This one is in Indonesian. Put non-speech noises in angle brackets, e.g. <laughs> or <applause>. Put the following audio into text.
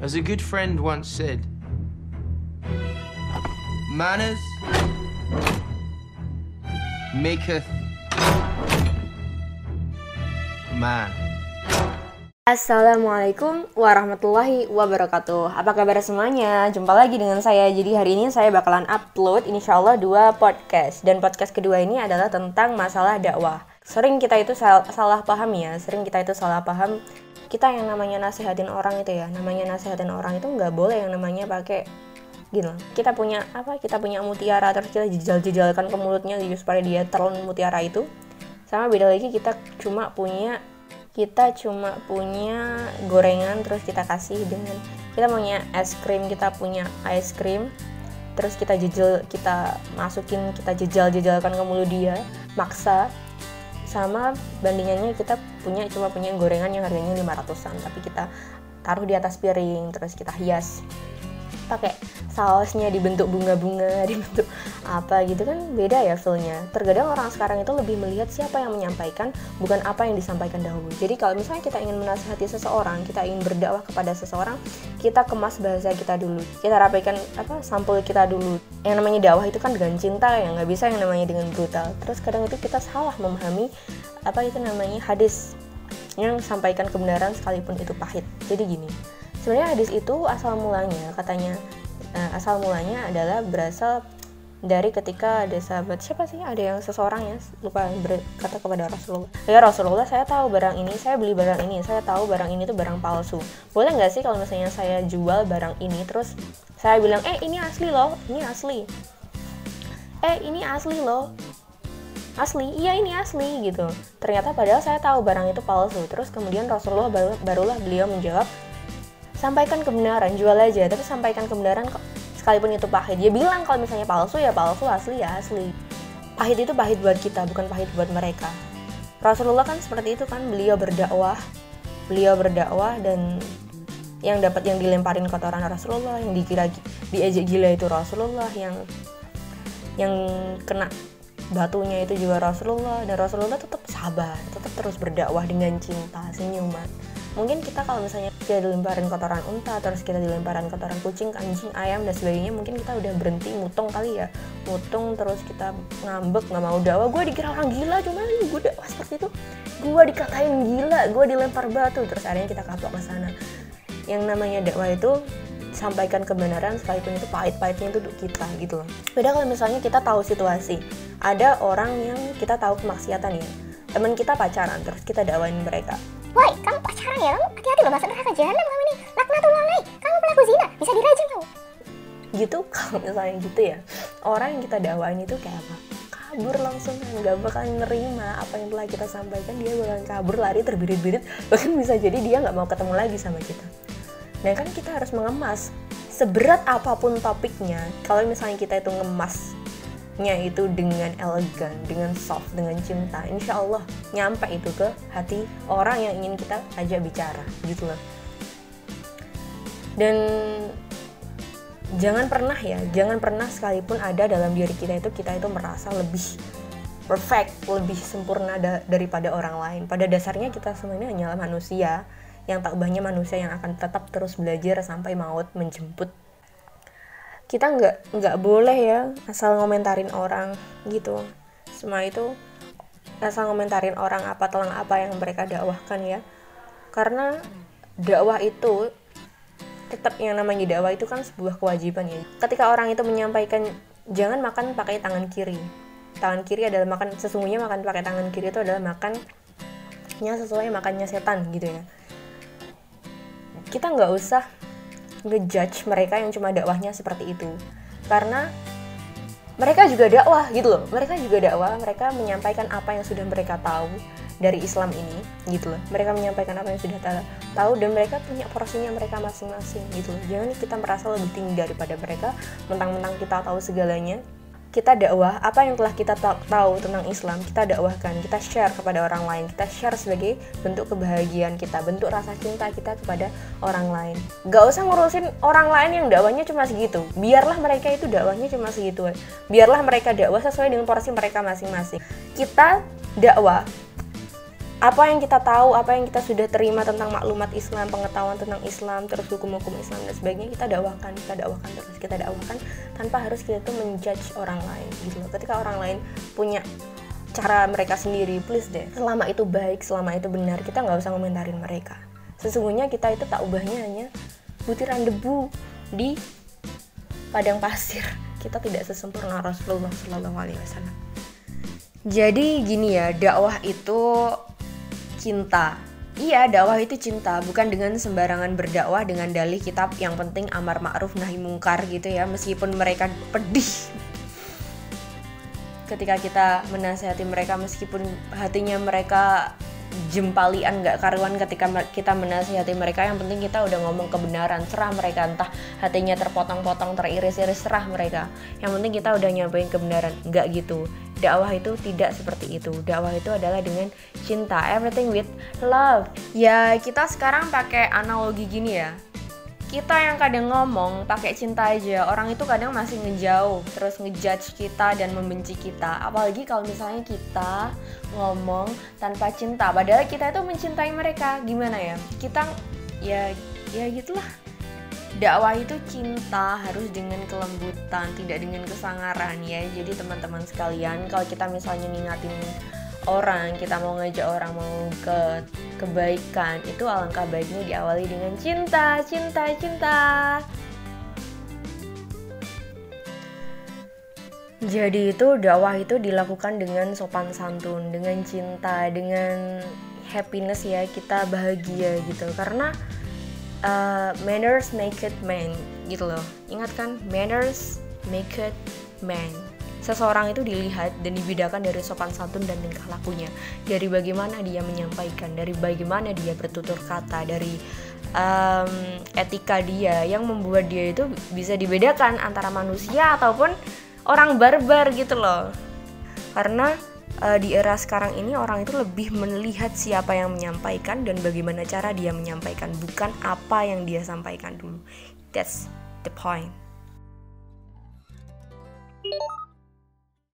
As a good friend once said, manners maketh man. Assalamualaikum warahmatullahi wabarakatuh. Apa kabar semuanya? Jumpa lagi dengan saya. Jadi hari ini saya bakalan upload insya Allah dua podcast. Dan podcast kedua ini adalah tentang masalah dakwah. Sering kita itu sal salah paham ya. Sering kita itu salah paham Kita yang namanya nasihatin orang itu ya Namanya nasihatin orang itu nggak boleh yang namanya pakai gitu. Kita punya apa kita punya mutiara terus kita jejal-jejalkan ke mulutnya supaya dia telan mutiara itu. Sama beda lagi kita cuma punya kita cuma punya gorengan terus kita kasih dengan kita punya es krim kita punya ice cream terus kita jejel kita masukin kita jejal jejalkan ke mulut dia maksa sama bandingannya kita punya cuma punya gorengan yang harganya 500an tapi kita taruh di atas piring terus kita hias. Pakai sausnya dibentuk bunga-bunga <laughs> dibentuk apa gitu kan beda ya feelnya. Terkadang orang sekarang itu lebih melihat siapa yang menyampaikan bukan apa yang disampaikan dahulu. Jadi kalau misalnya kita ingin menasihati seseorang kita ingin berdakwah kepada seseorang kita kemas bahasa kita dulu. Kita rapikan apa sampul kita dulu. Yang namanya dakwah itu kan dengan cinta ya nggak bisa yang namanya dengan brutal. Terus kadang itu kita salah memahami apa itu namanya hadis yang sampaikan kebenaran sekalipun itu pahit. Jadi gini sebenarnya hadis itu asal mulanya katanya uh, asal mulanya adalah berasal dari ketika ada sahabat siapa sih? Ada yang seseorang ya lupa berkata kepada Rasulullah. Ya Rasulullah saya tahu barang ini saya beli barang ini saya tahu barang ini tuh barang palsu. Boleh nggak sih kalau misalnya saya jual barang ini terus saya bilang eh ini asli loh ini asli. Eh ini asli loh. Asli? Iya ini asli gitu. Ternyata padahal saya tahu barang itu palsu. Terus kemudian Rasulullah baru, barulah beliau menjawab sampaikan kebenaran jual aja tapi sampaikan kebenaran kok sekalipun itu pahit. Dia bilang kalau misalnya palsu ya palsu asli ya asli. Pahit itu pahit buat kita bukan pahit buat mereka. Rasulullah kan seperti itu kan beliau berdakwah beliau berdakwah dan yang dapat yang dilemparin kotoran Rasulullah yang dikira diejek gila itu Rasulullah yang yang kena batunya itu juga Rasulullah. Dan Rasulullah tetap sabar tetap terus berdakwah dengan cinta senyuman mungkin kita kalau misalnya kita dilemparin kotoran unta terus kita dilemparin kotoran kucing anjing ayam dan sebagainya mungkin kita udah berhenti mutung kali ya. Mutung terus kita ngambek nggak mau dakwah. Gue dikira orang gila cuma gue dakwah seperti itu gue dikatain gila gue dilempar batu terus akhirnya kita kapok ke sana. Yang namanya dakwah itu sampaikan kebenaran sekalipun itu pahit-pahitnya itu untuk kita gitu loh. Beda kalau misalnya kita tahu situasi. Ada orang yang kita tahu kemaksiatan ya. Teman kita pacaran terus kita dakwain mereka Woi, kamu pacaran ya? Kamu hati-hati loh masuk neraka jahanam kamu ini. Laknatullah alaih. Kamu pelaku zina, bisa dirajam kamu. Gitu <laughs> kalau misalnya gitu ya. Orang yang kita dakwain itu kayak apa? kabur langsung kan nggak bakal nerima apa yang telah kita sampaikan dia bakal kabur lari terbirit-birit bahkan bisa jadi dia nggak mau ketemu lagi sama kita dan kan kita harus mengemas seberat apa pun topiknya kalau misalnya kita itu ngemas nya itu dengan elegan, dengan soft, dengan cinta, insya Allah nyampe itu ke hati orang yang ingin kita ajak bicara, gitu loh. Dan jangan pernah ya, jangan pernah sekalipun ada dalam diri kita itu kita itu merasa lebih perfect, lebih sempurna da daripada orang lain. Pada dasarnya kita semuanya hanyalah manusia yang tak banyak manusia yang akan tetap terus belajar sampai maut menjemput kita nggak nggak boleh ya asal ngomentarin orang gitu. Semua itu asal ngomentarin orang apa telang apa yang mereka dakwahkan ya. Karena dakwah itu tetap yang namanya dakwah itu kan sebuah kewajiban ya. Ketika orang itu menyampaikan jangan makan pakai tangan kiri. Tangan kiri adalah makan sesungguhnya makan pakai tangan kiri itu adalah makannya sesuai makannya setan gitu ya. Kita nggak usah ngejudge mereka yang cuma dakwahnya seperti itu. Karena mereka juga dakwah gitu loh. Mereka juga dakwah mereka menyampaikan apa yang sudah mereka tahu dari Islam ini gitu loh. Mereka menyampaikan apa yang sudah tahu dan mereka punya porsinya mereka masing-masing gitu loh. Jangan kita merasa lebih tinggi daripada mereka mentang-mentang kita tahu segalanya kita dakwah apa yang telah kita tahu tentang Islam kita dakwahkan kita share kepada orang lain kita share sebagai bentuk kebahagiaan kita bentuk rasa cinta kita kepada orang lain. Gak usah ngurusin orang lain yang dakwahnya cuma segitu. Biarlah mereka itu dakwahnya cuma segitu biarlah mereka dakwah sesuai dengan porsi mereka masing-masing. Kita dakwah apa yang kita tahu, apa yang kita sudah terima tentang maklumat Islam, pengetahuan tentang Islam, terus hukum-hukum Islam dan sebagainya kita dakwahkan, kita dakwahkan terus kita dakwahkan tanpa harus kita tuh menjudge orang lain gitu loh. Ketika orang lain punya cara mereka sendiri, please deh. Selama itu baik, selama itu benar, kita nggak usah komentarin mereka. Sesungguhnya kita itu tak ubahnya hanya butiran debu di padang pasir. <laughs> Kita tidak sesempurna Rasulullah Shallallahu Alaihi Wasallam. Jadi gini ya, dakwah itu cinta. Iya, dakwah itu cinta, bukan dengan sembarangan berdakwah dengan dalih kitab yang penting amar ma'ruf nahi mungkar gitu ya, meskipun mereka pedih. Ketika kita menasihati mereka meskipun hatinya mereka jempalian nggak karuan ketika kita menasihati mereka yang penting kita udah ngomong kebenaran serah mereka entah hatinya terpotong-potong teriris-iris serah mereka yang penting kita udah nyampein kebenaran nggak gitu dakwah itu tidak seperti itu. Dakwah itu adalah dengan cinta everything with love. Ya kita sekarang pakai analogi gini ya. Kita yang kadang ngomong pakai cinta aja orang itu kadang masih ngejauh terus ngejudge kita dan membenci kita. Apalagi kalau misalnya kita ngomong tanpa cinta padahal kita itu mencintai mereka. Gimana ya? Kita ya ya gitulah dakwah itu cinta harus dengan kelembutan tidak dengan kesangaran ya. Jadi teman-teman sekalian kalau kita misalnya ngingatin orang kita mau ngajak orang mau ke kebaikan itu alangkah baiknya diawali dengan cinta cinta cinta. Jadi itu dakwah itu dilakukan dengan sopan santun dengan cinta dengan happiness ya kita bahagia gitu. Karena uh, manners make it man gitu loh. Ingat kan? Manners make it man. Seseorang itu dilihat dan dibedakan dari sopan santun dan tingkah lakunya. Dari bagaimana dia menyampaikan dari bagaimana dia bertutur kata dari um, etika dia yang membuat dia itu bisa dibedakan antara manusia ataupun orang barbar gitu loh. Karena uh, di era sekarang ini orang itu lebih melihat siapa yang menyampaikan dan bagaimana cara dia menyampaikan bukan apa yang dia sampaikan dulu. That's the point.